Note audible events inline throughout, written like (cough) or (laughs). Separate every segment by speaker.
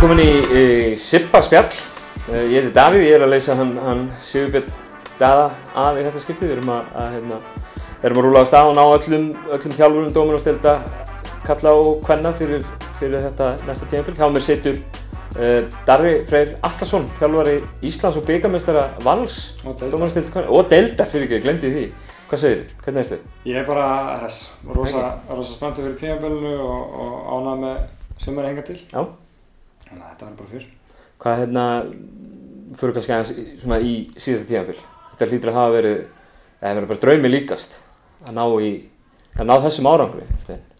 Speaker 1: Velkomin í, í Sippa spjall. Uh, ég heiti Davíð, ég er að leysa hann, hann Sigurbjörn Daða af í þetta skipti. Við erum að, að, hérna, erum að rúla á stað og ná öllum, öllum þjálfurum dómur og stelta kalla og hvenna fyrir, fyrir þetta næsta tímafél. Hjá mér situr uh, Darri Freyr Allarsson, þjálfari Íslands og byggamestara Vals. Dómar og stelta hvenna. Og Deildar fyrir ekki, glemdi því. Hvað segir þér? Hvernig er þetta?
Speaker 2: Ég er bara hress, rosa, rosa spenntur fyrir tímabölinu og, og ánað með sumar enga til.
Speaker 1: Já.
Speaker 2: Þannig að þetta verður bara fyrr.
Speaker 1: Hvað hérna, fyrir kannski aðeins svona í síðasta tímafél. Þetta hlýtur að hafa verið, eða verið bara draumi líkast að ná í, að ná þessum árangri.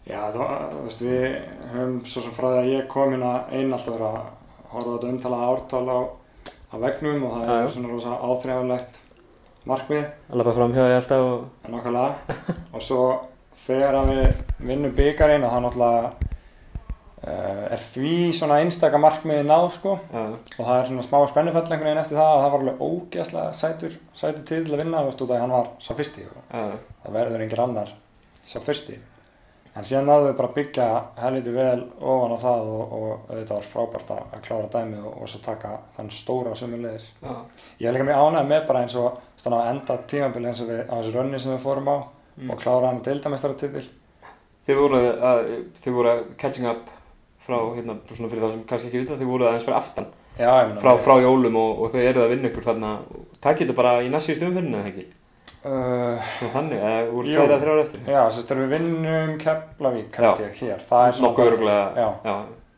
Speaker 2: Já, var, þú veist, við höfum svo sem frá því að ég kom inn að einn alltaf verið að horfa þetta umtala ártal á, á vegnum og það er svona rosa áþrjáðlegt markmið,
Speaker 1: Að lappa fram hjá því alltaf og...
Speaker 2: nákvæmlega. og svo þegar við vinnum byggarinn og það náttúrulega er því svona einstaka markmiði náð, sko.
Speaker 1: Já,
Speaker 2: og það er svona smá spennufell einhvern veginn eftir það og það var alveg ógeðslega sætur, sætur til að vinna því að hann var sá fyrsti og
Speaker 1: já,
Speaker 2: það verður engin annar sá fyrsti. En síðan náðu við bara að byggja helviti vel ofan á það og, og þetta var frábært að, að klára dæmið og, og svo taka þann stóra sömulegis
Speaker 1: já,
Speaker 2: ég er líka mjög ánægð með bara eins og stanna að enda tímabili eins og við á þessu rönni sem við fórum á
Speaker 1: Mm.
Speaker 2: og klára hann deildamestara titil
Speaker 1: Þið voru að, þið voru að catching up frá, hérna, svona fyrir þá sem kannski ekki vita, þið voru aðeins fyrir aftan.
Speaker 2: Já, ég meina
Speaker 1: frá, frá jólum og, og þau eruð að vinna ykkur þarna. Takk þetta bara í næstsíðust umferðinu eða ekki?
Speaker 2: uh,
Speaker 1: þannig, eða tveir eða þrjára eftir?
Speaker 2: já, þess að við vinnum Keflavík held ég hér. Það er svona
Speaker 1: Nokkuð öruglega,
Speaker 2: já,
Speaker 1: já,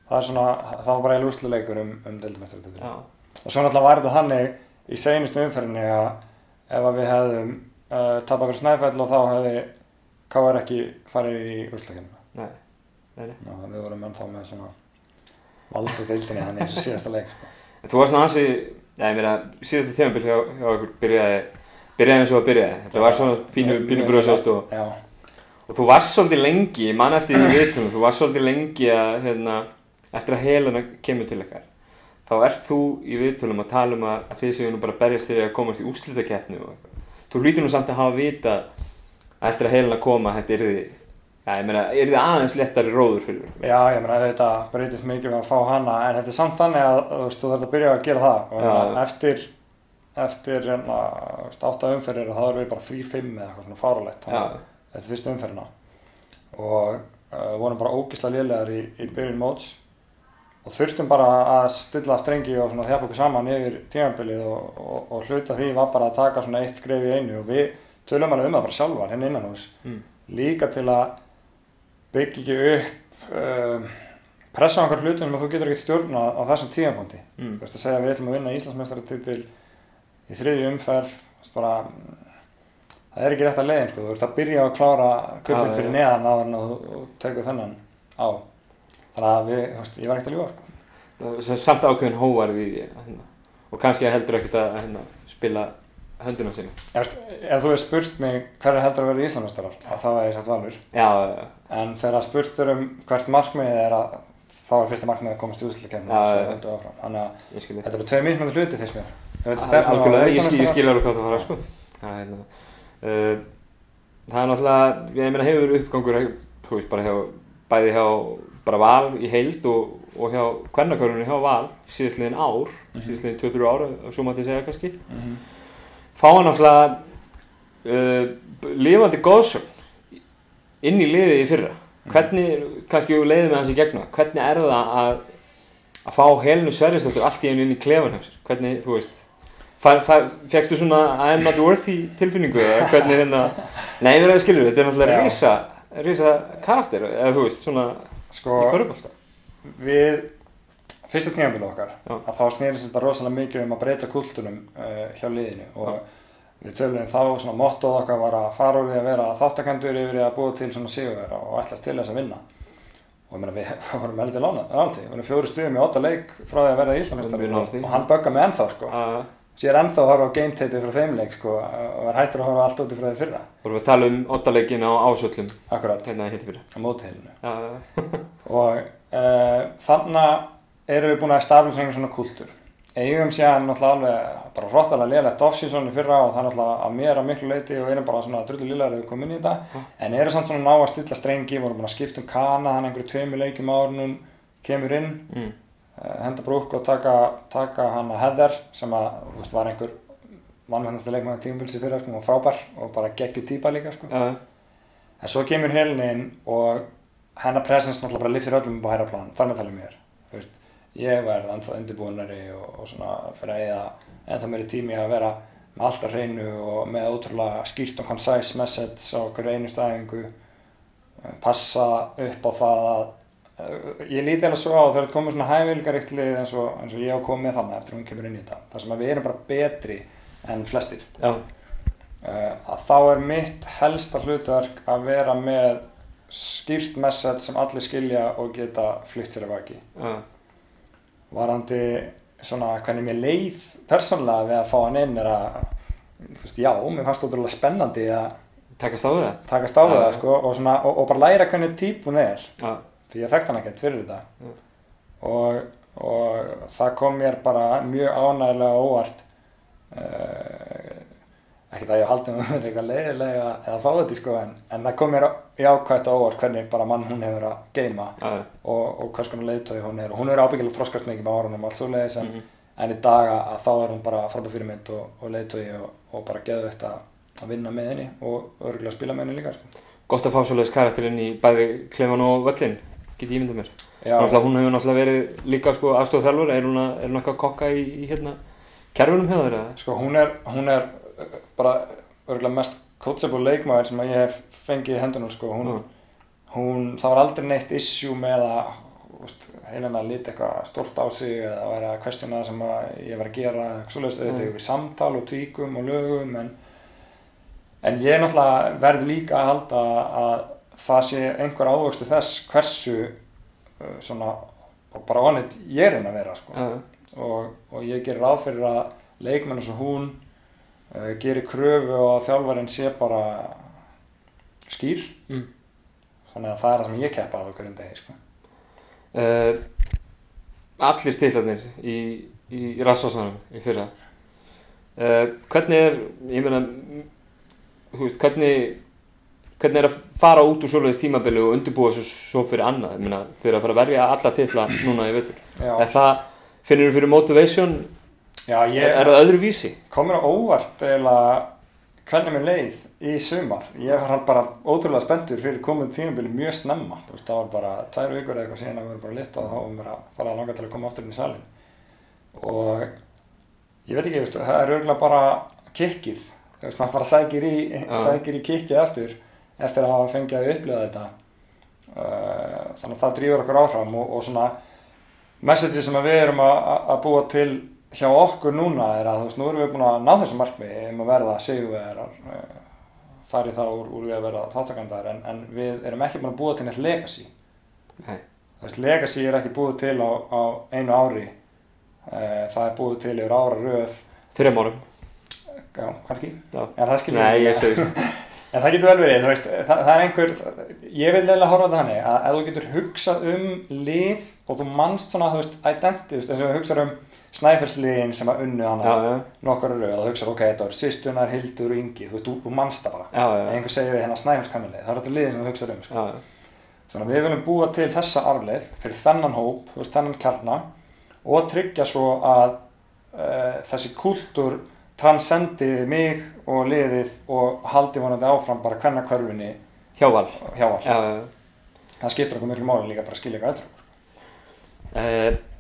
Speaker 2: það er svona, það var bara eða úsluleikur um, um deildamestara
Speaker 1: já,
Speaker 2: og svo náttúrulega var þetta þannig í seinustu umferðinni að ef að við hefðum uh, tapað fyrir Snæfell og þá hefði K.R. ekki farið í úrslækjum
Speaker 1: nei.
Speaker 2: við vorum ennþá með svona valdu deildinni hann eins og síðasta leik sko.
Speaker 1: En þú varst svona hansi, já ég meina, síðasta tímabil hjá, hjá okkur byrjaði, byrjaði eins og það byrjaði. Þetta var svona pínu, pínu
Speaker 2: létt.
Speaker 1: og, og þú varst svolítið lengi, ég man eftir því viðtölu, þú varst svolítið lengi að, hérna, eftir að helana kemur til ykkar. Þá ert þú í viðtölum að tala um að, þið séu nú bara berjast til að komast í úrslitakeppni og eitthvað. Þú hlýtur nú samt að hafa vita að eftir að helana koma þetta yrði, já ég meina, yrði aðeins léttari róður fyrir ykkur.
Speaker 2: já, ég meina þetta breytist mikið með að fá hana en þetta er samt þannig að þú veist, þú þarf að byrja að gera það. Og
Speaker 1: Já.
Speaker 2: hérna, eftir eftir hérna, þú veist, átta umferðir og þá erum við bara 3-5 eða eitthvað svona fáralegt
Speaker 1: Já,
Speaker 2: þetta er fyrstu umferðina. Og uh, vorum bara ógislega lélegar í, í byrjun móts. Og þurftum bara að stilla strengi og svona þjapa okkur saman yfir tímabilið og, og, og hluta því var bara að taka svona eitt skref í einu. Og við tölum alveg um það bara sjálfar henni innan hús
Speaker 1: Mm.
Speaker 2: líka til að byggja ekki upp um, pressa á einhver hlutum sem þú getur ekkert stjórna á þessum tímapunkti
Speaker 1: mm.
Speaker 2: Þú veist að segja að við ætlum að vinna Íslandsmeistaratitil í þriðju umferð bara, það er ekki rétt að leiðin sko. þú ert að byrja að klára
Speaker 1: Já,
Speaker 2: fyrir neðan en að þú þú tekur þennan á þannig að við, þú veist, ég var ekkert að ljúga sko.
Speaker 1: Samt ákveðin því hérna. og kannski heldur ekkert að hérna, spila
Speaker 2: Ég veist, ef þú hefur spurt mig hver er heldur að vera Íslandsmeistarar þá hef ég sagt valur.
Speaker 1: Já, já,
Speaker 2: en þegar spurt er um hvert markmiðið er að þá er fyrsta markmiðið að komast í áfram. Þannig að þetta eru tvei mismöndu hluti fyrst mér.
Speaker 1: Ég skil, alveg hvað það fara sko. það, er, hérna, uh, það er náttúrulega ég meina hefur uppgangur veist bara hjá bæði hjá bara val í heild og, og hjá kvennakörunni hjá val síðastliðin ár, síðastliðin 23 ár ef svo mætti segja kannski.
Speaker 2: Mhm.
Speaker 1: fá hann náttúrulega uh, lifandi góðsögn inn í liðið í fyrra. Hvernig, kannski við leiðum með hans í gegnum hvernig er það að að fá Helenu Sverrisdóttur allt í einu inn í klefan hjá sér, hvernig, þú veist fegstu svona I'm not worthy tilfinningu eða hvernig hérna (laughs) nei, við erum skilur, þetta er náttúrulega risa risa karakter, eða þú veist svona
Speaker 2: sko,
Speaker 1: í körubálta
Speaker 2: við fyrsta tímabilið okkar
Speaker 1: Já.
Speaker 2: að þá snýrist þetta rosalega mikið um að breyta kultúrum uh, hjá liðinu og við tölum þá svona mottoð okkar var að fara úr því að vera þáttakandur yfir í að búa til svona sigurvera og ætlast til þess að vinna. Og ég meina við (laughs) vorum heldur til lána alltaf, við vorum fjóru stuðum í åtta leik frá því að verða
Speaker 1: erum
Speaker 2: og,
Speaker 1: því.
Speaker 2: hann böggar mig ennþá sko.
Speaker 1: Að
Speaker 2: sér ennþá að horfa á game tape frá þeim leik sko og var hættur að horfa allt út í frá því fyrra.
Speaker 1: Vorum við að tala um ottaleikin á ásöllum
Speaker 2: akkurat,
Speaker 1: hérna hitti fyrir
Speaker 2: á mótiheilinu
Speaker 1: já, (laughs)
Speaker 2: og uh, þannig erum við búin að einhvern svona kultúr eigum séðan náttúrulega alveg bara hróttalega lélegt off-season í fyrra og það er náttúrulega að mér að miklu leiti og erum bara svona drullu lillegar að við komum inn í þetta. En eru samt svona ná að stilla strengi, vorum búin að skipta um kana hann einhverju tveimur leikjum árunum kemur inn
Speaker 1: mm.
Speaker 2: uh, henda brúk og taka, taka hann að Heather sem að, þú veist, var einhver mannmennast leikmaður tímbilsi fyrir sko, og frábær og bara geggju típa líka sko.
Speaker 1: Já,
Speaker 2: en svo kemur Helin og hennar presence náttúrulega bara liftir öllum upp á hæra plan, þar með talið mér ég verð ennþá undirbúinari og, og svona fyrir að eða ennþá meiri tími að vera með allt að hreinu og með ótrúlega skýrt og concise message á hverju einu stæðingu passa upp á það að uh, ég líti alveg svo á það komið svona hæfileikaríktlið eins, og- eins og ég á komið þannig eftir að hún kemur inn í þetta þar sem að við erum bara betri en flestir.
Speaker 1: Já,
Speaker 2: uh, að þá er mitt helsta hlutverk að vera með skýrt message sem allir skilja og geta flytt sér að vaki
Speaker 1: já,
Speaker 2: varandi svona hvernig mér leið persónulega við að fá hann inn er að þú veist, já, mér fannst ótrúlega spennandi að
Speaker 1: takast á það?
Speaker 2: Takast á
Speaker 1: Já.
Speaker 2: það sko, og, svona, og, og bara læra hvernig típ hún er.
Speaker 1: Já,
Speaker 2: því ég þekkt hann ekkert fyrir þetta. Og, og það kom mér bara mjög ánægilega óvart uh, ekkert að ég haldi með mér eitthvað leiðilega eða fá þetta sko en, en það kom mér jákvæmt og óvart hvernig bara mann hún hefur að geima og, og hvers konar leiðtói hún er. Og hún er ábyggilega þroskast mikið með árunum og allt svo leiðis en,
Speaker 1: Mhm.
Speaker 2: en í dag að, þá er hún bara frábæð fyrirmynd og, og leiðtói og, og bara geðu þetta að vinna með henni og örgulega spila með henni líka sko.
Speaker 1: gott að fá svoleiðis karakter inn í bæði klefan og völlin get ég ímyndað mér.
Speaker 2: Já,
Speaker 1: hún hefur náttúrulega verið líka sko, aðstof þjálfur er hún, að, er hún að
Speaker 2: hún er, hún er bara örgulega mest coachable leikmaður sem ég hef fengið í hendunum sko. hún,
Speaker 1: Já.
Speaker 2: hún, það var aldrei neitt issue með að heilin að lita eitthvað stórt á sig eða að vera að questiona það sem ég var að gera svoleiðist,
Speaker 1: Mm.
Speaker 2: auðvitað yfir samtal og tvíkum og lögum en, en ég náttúrulega verð líka að halda að það sé einhver ávöxtu þess hversu uh, svona bara onnit ég er inn að vera sko
Speaker 1: Já,
Speaker 2: og, og ég gerir ráð fyrir að leikmenn og hún uh, gerir kröfu og að þjálfarinn sé bara skýr.
Speaker 1: Mm.
Speaker 2: þannig að það er það sem ég keppa á hverjum degi sko.
Speaker 1: Uh, allir titlarnir í, í rassásanum í fyrra. Uh, hvernig er ég meina veist, hvernig hvernig er að fara út úr svoleiðis tímabili og undirbúa svo, svo fyrir annað? Ég meina, þeir að fara að verja alla titla núna í vetur.
Speaker 2: Já,
Speaker 1: er það, finnir þú fyrir motivation
Speaker 2: já
Speaker 1: er,
Speaker 2: ég
Speaker 1: er það öðru vísi?
Speaker 2: komur á óvart eiginlega hvernig mér leið í sumar. Ég var bara ótrúlega spenntur fyrir komið tímabili mjög snemma. Veist, það var bara tvær vikur eða eitthvað síðan að við vorum bara list og þá var mér að fara að langa til að koma aftur inn í salin og ég veit ekki, veist, það er örgulega bara kikkið, þú veist, maður bara sækir í, sækir í kikkið aftur eftir að hafa fengið að upplifa þetta. Uh, þannig að það drýfur okkur áfram og, og svona message sem við erum að búa til hjá okkur núna er að þú veist, nú erum við búin að ná þessu markmiði um að verða sigurvegarar uh, farið það úr, úr við að verða þáttakandar en, en við erum ekki búin að búa til neitt legacy.
Speaker 1: Nei.
Speaker 2: þú veist, legacy er ekki búið til á, á einu ári uh, það er búið til yfir ára röð.
Speaker 1: Þrejum árum.
Speaker 2: Já, kannski,
Speaker 1: Já.
Speaker 2: en það skilur?
Speaker 1: Nei, ég segi (laughs)
Speaker 2: En það getur vel verið, þú veist, það, það er einhver, ég vil leiðilega horfa þetta þannig að ef þú getur hugsað um lið og þú manst svona, þú veist, veist, eins og þú hugsað um snæfellsliðin sem að unnu hana
Speaker 1: Já, já,
Speaker 2: nokkar rauð og þú hugsað, ok, þetta var Sistunar, Hildur og Ingi, þú veist, þú, manst það bara. Ef einhver segir við hérna snæfellskannalið, það er þetta liðin sem þú hugsað um, sko. Þannig að við viljum búa til þessa arleið fyrir þennan hóp, veist, þennan kjarna og tryggja svo að uh, þessi kúltúr transcendi mig og liðið og haldi vonandi áfram bara hvenna hverfinni
Speaker 1: hjával
Speaker 2: hjá all.
Speaker 1: Já, já, já
Speaker 2: Það skiptir okkur miklu máli líka bara að skilja eitthvað öðru.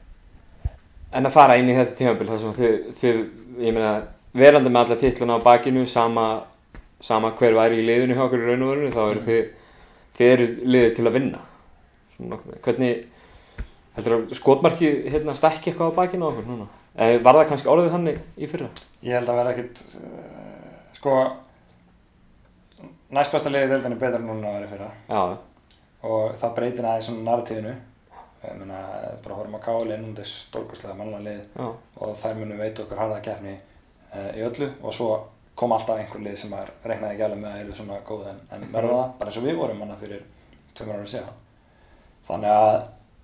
Speaker 1: En að fara inn í þetta tímabil þar sem þið, þið ég meina, verandi með alla titluna á bakinu sama, sama hver væri í liðinu hjá okkur í raun og veru þá eru þið, þið eru liðið til að vinna Svona. Hvernig heldur að skotmarki hérna stekki eitthvað á bakinu á okkur núna? Eh, var það kannski orðið þannig í fyrra?
Speaker 2: Ég held að vera ekkit, uh, sko, næst besta liðið deildin er betra núna en að vera fyrir
Speaker 1: Já,
Speaker 2: og það breytir aðeins svona narratíðinu. Ég meina, bara horfum að káli um þessu stórkurslega mannlega lið
Speaker 1: já,
Speaker 2: og þær munu veita okkur harða keppni uh, í öllu. Og svo kom alltaf einhver lið sem maður reiknaði ekki alveg með að eru svona góð en, en verða það, bara eins og við vorum manna fyrir tveimur árið síðan. Þannig að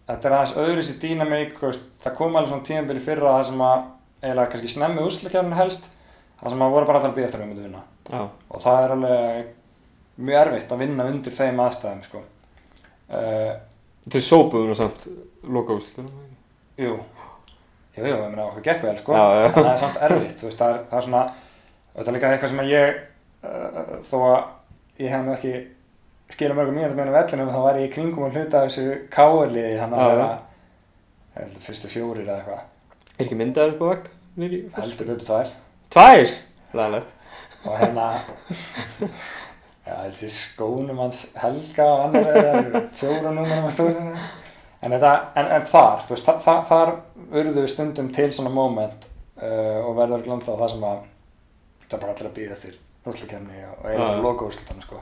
Speaker 2: þetta er aðeins öðru sér dýnamík, það kom alveg svona tímabili fyrra það sem að eiginlega kannski snemmi úrslakefnin helst, það sem að voru bara að býja eftir að við myndum vinna.
Speaker 1: Já,
Speaker 2: og það er alveg mjög erfitt að vinna undir þeim aðstæðum sko. uh,
Speaker 1: Þetta er sópuðun og samt loka úrslutunum
Speaker 2: jú, jú, jú, ég meina okkur gekk vel sko,
Speaker 1: Já, já.
Speaker 2: en það er samt erfitt, veist, það er, það er svona, þetta er líka eitthvað sem að ég, uh, þó að ég hef nú ekki skilja mörgum mínútur meðan vellinum, þá var ég í kringum og hluta þessu káerliði, hann
Speaker 1: Já,
Speaker 2: að
Speaker 1: já.
Speaker 2: vera, ég held að fyrstu fjórir eða eitthvað,
Speaker 1: Er ekki myndaður upp á vegg? Nýri?
Speaker 2: heldur betur tvær,
Speaker 1: Tvær? Ræðilegt.
Speaker 2: og hérna, (laughs) held ég skónum hans Helga og annar (laughs) fjóra númerum á stúrinu, en þetta, en, en þar, þú veist, þa þa þar urðu við stundum til svona moment uh, og verður glann þá það sem að það er bara allir að býða þér úrslutkemni og eiginlega
Speaker 1: já.
Speaker 2: loka úrslutana sko.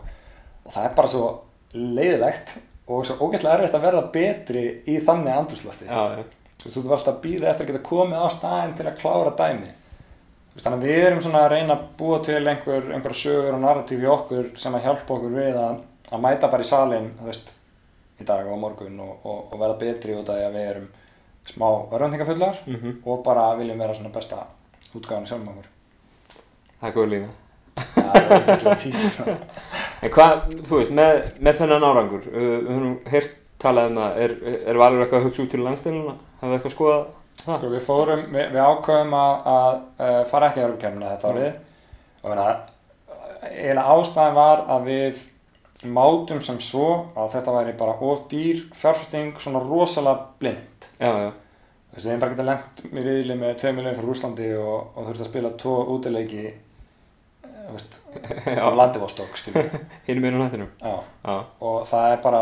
Speaker 2: og það er bara svo leiðilegt og svo ógeðslega erfitt að verða betri í þannig andrúslasti
Speaker 1: Já, já.
Speaker 2: þú veist, þú ert alltaf að býða eftir að geta komið á staðinn til að klára dæmi þannig að við erum svona að reyna að búa til einhver, einhver sögur og narratíf í okkur sem að hjálpa okkur við að, að mæta bara í salin þú veist, í dag og morgun og, og, og verða betri út af því að við erum smá örvendingafullar
Speaker 1: Mm
Speaker 2: og bara viljum vera svona besta útgáðan sjálfum okkur
Speaker 1: Það er góð lína.
Speaker 2: Já, það er mikla (laughs) tísir
Speaker 1: En hvað, þú veist, með, með þennan árangur, uh, við höfum heyrt talað um það, er, er valur eitthvað að hugsa út til landsdeiluna? Hafðu eitthvað skoðað
Speaker 2: Sko, við fórum, við, við ákveðum að, að uh, fara ekki í örgumkernina þetta árið. Og eiginlega ástæðan var að við mátum sem svo að þetta væri bara of dýr fjárfesting svona rosalega blind.
Speaker 1: Já, já,
Speaker 2: við hefum bara getað lengt í riðli með 2 miljónir frá Rúslandi og, og þurfti að spila tvo útileiki af Landivostok skilur
Speaker 1: hinn.
Speaker 2: Já,
Speaker 1: Já,
Speaker 2: og það er bara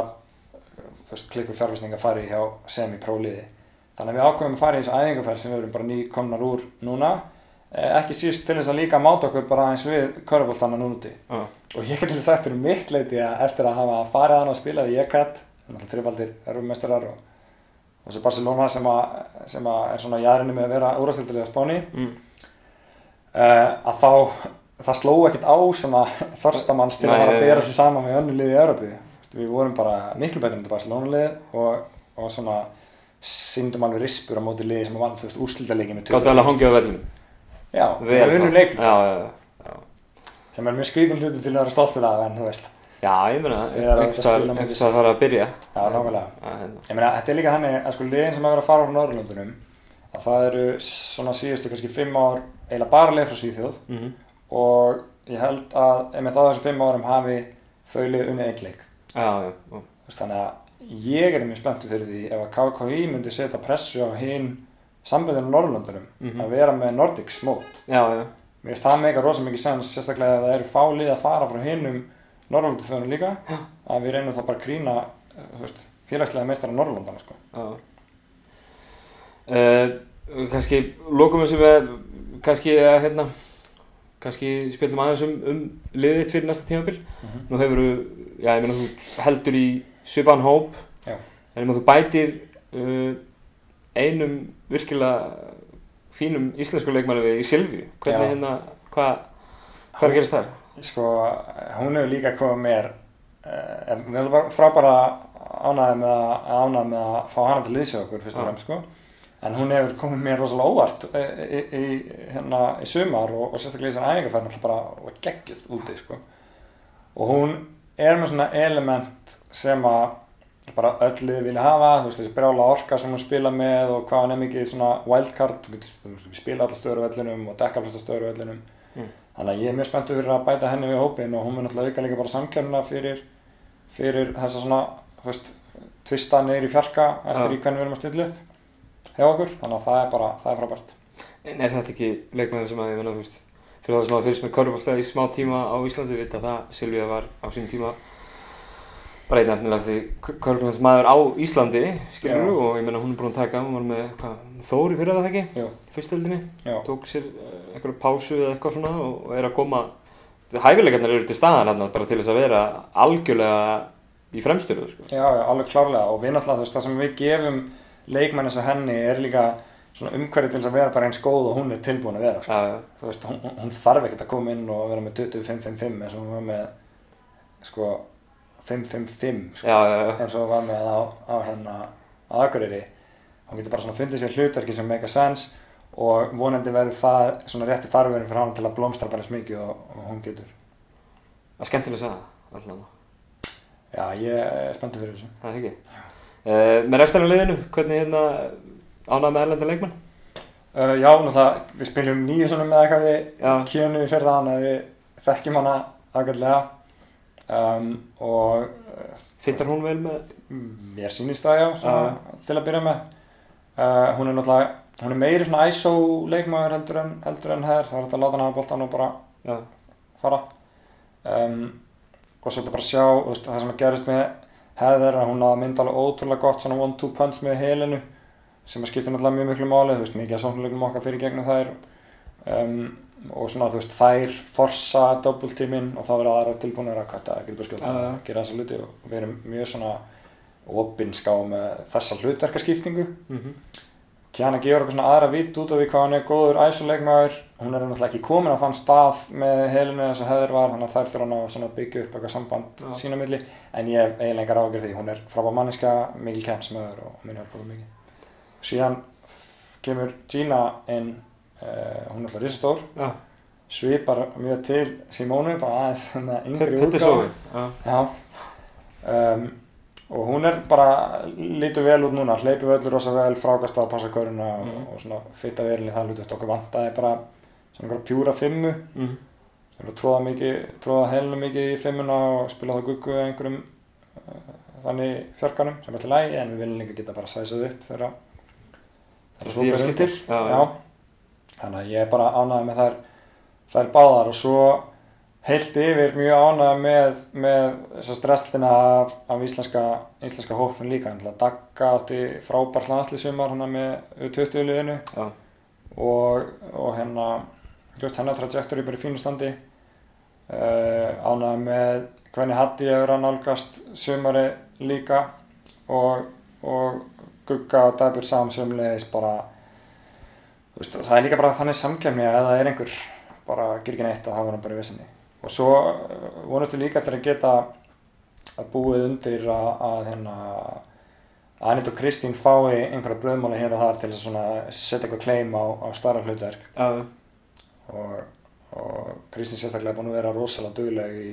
Speaker 2: klikku fjárfesting að fara í hjá semi-próliði þannig að við ákveðum að fara í þessu æfingarferð sem við erum bara ný komnar úr núna. Eh, ekki síst til þess að líka máta okkur bara eins við köruboltana núna úti.
Speaker 1: Já,
Speaker 2: og ég til sagt fyrir mitt leiti að eftir að hafa farið hann að spila við EKAT þrjufaldir erfumestrar og, og svo Barcelona sem, að, sem að er svona jæðrinni með að vera úrastildilega spáni.
Speaker 1: Mm,
Speaker 2: uh, að þá það sló ekkert á svona þorstamanns til
Speaker 1: Nei,
Speaker 2: að fara að bera sig saman með önnu liði í Európi við vorum bara miklu betur þetta Barcelona lið og, og svona síndum alveg rispur á móti liði sem vann þú veist úrslitaleikin með
Speaker 1: gáttu alveg að hangja á vellinu.
Speaker 2: já, við unnum
Speaker 1: þá.
Speaker 2: leik
Speaker 1: Já, já, já.
Speaker 2: sem er mjög skrýtum hluti til að vera stoltur af en þú veist,
Speaker 1: Já, ég meina, einhvers staðar þarf að byrja.
Speaker 2: já, nákvæmlega
Speaker 1: hérna.
Speaker 2: ég meina, þetta er líka þannig að sko liðin sem að vera að fara frá Norrlundunum að það eru svona síðustu kannski fimm ár eiginlega bara leið frá Svíþjóð
Speaker 1: Mhm.
Speaker 2: og ég held að einmitt á þessum fimm árum hafi þau lið unnið einn leik
Speaker 1: Já, já, já.
Speaker 2: Þannig að ég er mjög spenntur fyrir því ef að KKI myndi setja pressu á hinn samböndinu Norrlundunum
Speaker 1: Mhm.
Speaker 2: að vera með Nordics mót
Speaker 1: Já, já.
Speaker 2: mér finnst það meika rosa mikið sens sérstaklega að það eru fá lið að fara frá hinnum Norrlundu þjóðunum líka
Speaker 1: Já.
Speaker 2: að við reynum þá bara að grína eh, veist, félagslega meistara Norrlundana sko.
Speaker 1: Uh, kannski lókum við sem við kannski að hérna kannski spilum aðeins um, um liðið þitt fyrir næsta tímabil
Speaker 2: Mhm.
Speaker 1: nú hefur já ég meina þú heldur í svipan hóp
Speaker 2: Já.
Speaker 1: en meina þú bætir uh, einum virkilega fínum íslensku leikmanni við í Silvíu hvernig
Speaker 2: Já.
Speaker 1: hérna hvað að gerast þar?
Speaker 2: sko, hún hefur líka komið mér uh, við erum bara frábæra ánæði með að ánæði með að fá hana til liðsjóð okkur fyrst og fremst sko en hún hefur komið mér rosalega óvart í, í, í, hérna, í sumar og, og sérstaklega í þessar æfingarferð bara og geggjuð úti sko og hún er með svona element sem að bara öll lið vilja hafa, þú veist þessi brjála orka sem hún spila með og hvað hann er mikið svona wildcard, þú getur spila allar stöður á vellinum og dekka allar stöður á vellinum
Speaker 1: Mm.
Speaker 2: þannig að ég er mjög spenntur fyrir að bæta henni við hópin og hún mun náttúrulega auka líka bara samkjörnuna fyrir, fyrir þessa svona, þú veist, tvista neyri fjarka eftir
Speaker 1: Já.
Speaker 2: í hvernig við erum að stilla upp hjá okkur, þannig að það er bara, það er frábært.
Speaker 1: En er þetta ekki leikmann sem að ég menna, þú veist, fyrir það sem að fyrst með körfbólta í smá tíma á Íslandi, vita það, Silvíða var á sín tíma bara einn efnilegasti körfbóltansmaður á Íslandi, skilur
Speaker 2: Já.
Speaker 1: og ég menna hún er búin að taka, hún var með hvað, Þóri fyrir það ekki, fyrstöldinni, tók sér uh, einhverju pásu eða eitthvað svona og er að koma, hæfileikarnir eru til staðar hérna bara til þess að vera algjörlega í fremstöru, sko.
Speaker 2: já, já, alveg klárlega. Og við náttúrulega, þú það sem við gefum leikmenn svona umhverju til þess að vera bara eins góð og hún er tilbúin að vera, sko.
Speaker 1: Já, já,
Speaker 2: þú veist, hún, hún- þarf ekkert að koma inn og vera með 25-5-5 eins og hún var með sko 5-5-5 sko, eins og hún var með á, á hérna á Akureyri hún getur bara svona fundið sér hlutverki sem make a sense og vonandi verður það svona rétti farverðin fyrir hann til að blómstra bara eins mikið og, og hún getur
Speaker 1: það er skemmtilega að sagða, allavega.
Speaker 2: já, ég er spenntur fyrir þessu
Speaker 1: Það er ekki. Uh, með restan af liðinu, hvernig hérna, ánað með erlenda leikmann?
Speaker 2: Uh, já, náttúrulega, við spiljum nýju svona með eitthvað við kjönu í fyrra þannig að við þekkjum hana ágætlega. Um, og uh,
Speaker 1: fittar hún vel með
Speaker 2: mér sýnist það já, svona, til að byrja með. Uh, hún er náttúrulega, hún er meiri svona ISO leikmaður heldur en, heldur en hér, það er þetta að láta hana að boltan og bara
Speaker 1: Já,
Speaker 2: fara. Um, og svolítið bara sjá veist, það sem að gerist með hefðir að hún að mynda alveg ótrúlega gott svona one-two punch með helinu sem að skipta náttúrulega mjög miklu máli þú veist, mikið að sóknuleikum okkar fyrir gegnum þær. Um, og svona þú veist þær forsa doppeltímin og þá verða aðra tilbúinir að kvæta að gripa skjóta að gera þessa hluti og við erum mjög svona opinská með þessa hlutverkaskiptingu.
Speaker 1: Mhm.
Speaker 2: Kjana gefur okkur svona aðra vitt út af því hvað hann er góður æsuleikmaður hún er náttúrulega ekki komin á þann stað með helinu þess að hefur var þannig að þær þurfa hann að byggja upp eitthvað samband
Speaker 1: Já.
Speaker 2: sína milli. En ég hef eiginlega engar ágjör því. Hún er frábæð manniska, mikil kemsmaður og minn hjálpa okkur mikið síðan kemur Gina inn uh, hún er alltaf risastór.
Speaker 1: Já,
Speaker 2: svipar mjög til Simónu bara aðeins svona yngri
Speaker 1: Já,
Speaker 2: Já. Um, og hún er bara lítur vel út núna, hleypur völlur rosa vel frákast að passa köruna og,
Speaker 1: Mhm.
Speaker 2: og svona fitta verilin það hlutast okkur vantaði bara svona einhverja pjúra fimmu. Sem eru tróða mikið, tróða helinu mikið í fimmuna og spila það guggu eða einhverjum uh, þannig fjörkanum sem er til lægi en við viljum líka geta bara sæsað upp þegar
Speaker 1: Því er
Speaker 2: ber
Speaker 1: skiptir.
Speaker 2: þannig að ég er bara ánægð með þær þær báðar og svo heilt yfir mjög ánægð með, með stressina af, af íslenska, íslenska hóknum líka. Dagga átti frábært landslýsumar hana með U20 liðinu.
Speaker 1: Já,
Speaker 2: og, og hérna veist, hennar trajektori bara í fínu standi. Uh, ánægð með hvernig Hatti hefur að nálgast sumari líka. Og, og Gugga og Dabur Sam sömulegis bara veist, það er líka bara þannig samkemni að það er einhver bara ger ekki neitt að hafa hann bara í vissinni og svo uh, vonumstu líka eftir að geta að búið undir að, að hérna að Anit og Kristín fái einhverja bröðmáli hér og þar til að setja eitthvað kleim á, á starra hlutverk.
Speaker 1: Já,
Speaker 2: og, og Kristín sérstaklega er búin að vera rosalega dugleg í,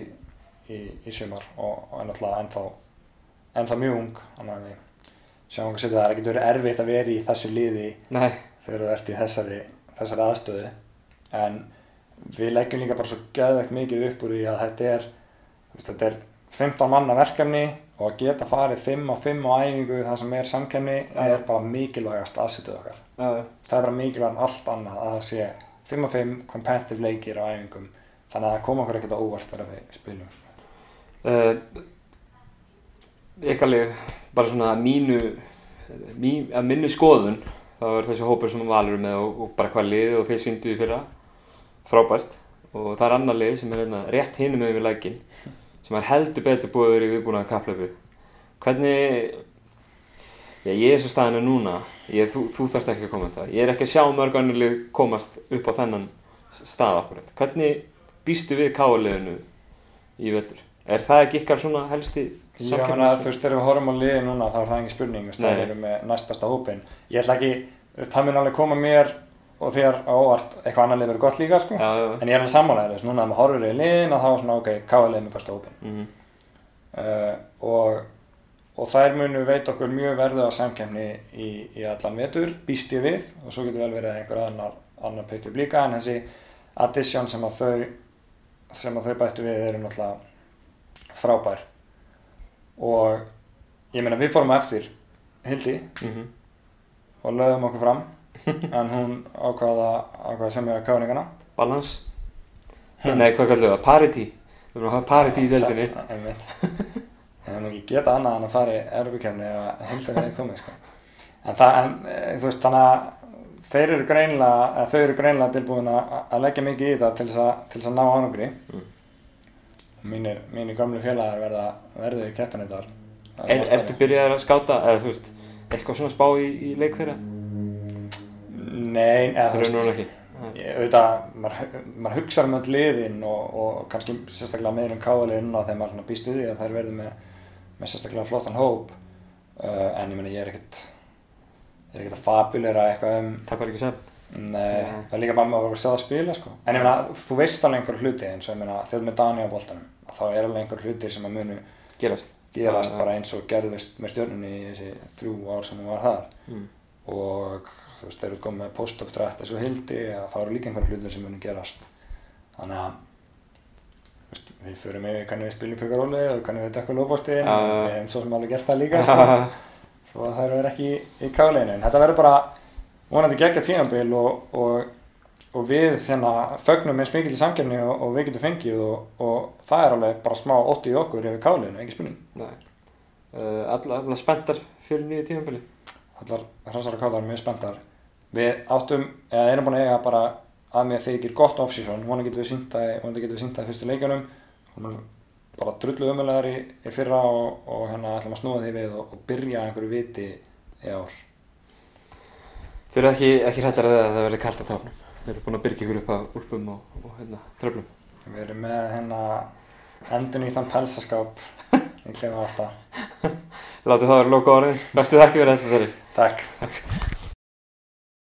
Speaker 2: í, í sumar og, og er náttúrulega ennþá, ennþá mjög ung þannig að við sjáum hvað setja það er ekkert verið erfitt að vera í þessu liði
Speaker 1: nei,
Speaker 2: þegar þú ert í þessari, þessari aðstöðu. En við leggjum líka bara svo geðvegt mikið upp úr því að þetta er, þetta er 15 manna verkefni og að geta farið 5 á 5 á æfingu það sem er samkemni
Speaker 1: Já.
Speaker 2: er bara mikilvægast aðstöðu okkar.
Speaker 1: Já, já,
Speaker 2: það er bara mikilvægt en allt annað að það sé 5 á 5 competitive leikir á æfingum þannig að það koma okkur ekkert á óvart þegar við spilum.
Speaker 1: Uh, Ykkarleg, bara svona mínu mín, að minni skoðun þá er þessi hópur sem valur með og, og bara hvað liðið og þeir síndu í fyrra frábært. Og það er annar lið sem er hérna rétt hinum við lækin sem er heldur betur búið að vera í viðbúna kaplöfu hvernig já, ég er svo staðinu núna ég, þú, þú þarft ekki að koma þetta ég er ekki að sjá mörg önnur lið komast upp á þennan stað akkurat hvernig býstu við káaliðinu í vettur er það ekki ykkar svona helsti
Speaker 2: Já, þannig að þú veist, þegar við horfum á liði núna þá er það engin spurning, þú veist, það eru með næstbesta hópin. Ég ætla ekki, þú veist, það mun alveg koma mér og þér á óvart eitthvað annar lið verið gott líka, sko.
Speaker 1: já, já,
Speaker 2: En ég er alveg sammálaður, þú veist, núna að maður horfir í liðin og þá er svona, ok, hvað er lið með besta hópin?
Speaker 1: mm
Speaker 2: Uh, og, og þær munu veit okkur mjög verðu að samkemni í, í allan vetur, býst ég við og svo getur vel verið annar, annar sem að þau sem að þau bættu við eru náttúrulega frábær og ég meina við fórum eftir Hildi
Speaker 1: -hmm.
Speaker 2: og lögðum okkur fram (laughs) en hún ákvaða ákvaða sem við að káringana
Speaker 1: balans (laughs) nei, hvað við það, parity við erum að hafa parity í (laughs)
Speaker 2: Einmitt. ég hef nú ekki geta annað en að fara í Europakefni ef Hildi hefði komið sko. en það, en, e, þú veist þannig að þeir eru greinlega, eða þau eru greinlega tilbúin að að leggja mikið í þetta að, til þess að ná ánugri
Speaker 1: Mm.
Speaker 2: Mínir, mínir gömlu félagar verða verðu í keppinu þar.
Speaker 1: Er, ertu byrjaðið að skáta eða þú veist, eitthvað svona spá í, í leik þeirra?
Speaker 2: Nei, eða
Speaker 1: það
Speaker 2: þú
Speaker 1: er núna
Speaker 2: veist
Speaker 1: ekki.
Speaker 2: ég- auðvitað, maður, maður hugsa um öll liðin og, og kannski sérstaklega meir um káaliðin og þegar maður svona býst við því að þær verður með, með sérstaklega flottan hóp. Uh, en ég meina ég er ekkert ég er ekkert að fabulera eitthvað um
Speaker 1: takk var ekki sem
Speaker 2: Nei, það er líka bara maður að sjá það spila sko. En ég meina, þú veist alveg einhver hluti eins og ég meina, þegar þú með Dani á boltanum að þá er alveg einhver hlutir sem að munu
Speaker 1: gerast.
Speaker 2: gerast bara eins og gerðust með stjörnunni í þessi þrjú ár sem hún var þar.
Speaker 1: Mm.
Speaker 2: og þú veist, þeir eru komið með post-up threat eins og hildi að það eru líka einhverjum hlutir sem munum gerast. Þannig að þú veist, við förum með hvernig við spilum pjökaróli og hvernig við dökkum lóðbóstin
Speaker 1: Já,
Speaker 2: og við hefum svo sem alveg gert það líka (laughs) sko, svo að það eru ekki í, káleinu en þetta verður bara vonandi gegja tímanbíl og, og, og við hérna fögnum eins mikil í samkefni og, og við getum fengið og, og það er alveg bara smá ótti í okkur yfir káleinu, ekki spurning.
Speaker 1: Nei. Uh, alla, alla spenntar fyrir nýju tímabili.
Speaker 2: allar hrassar og kálar mjög spenntar. Við áttum, eða erum búin að eiga bara að mér þykir gott off-season. Vonandi getum við sínt það, vonandi getum við sínt það í fyrstu leikjunum. Bara drullu umöðlegar í, í fyrra og, og hérna ætlum að snúa því við og, og byrja einhverju viti í ár
Speaker 1: Þau eru ekki, ekki hrættar að það verði kallt á táfnum. Þau eru búin að byrja ykkur upp af úlpum og, og hérna, tröflum.
Speaker 2: við erum með hérna þann pelsaskáp í klefa átta (laughs)
Speaker 1: Látið það vera loka orðin. Bestu þakki fyrir þetta þeirri.
Speaker 2: takk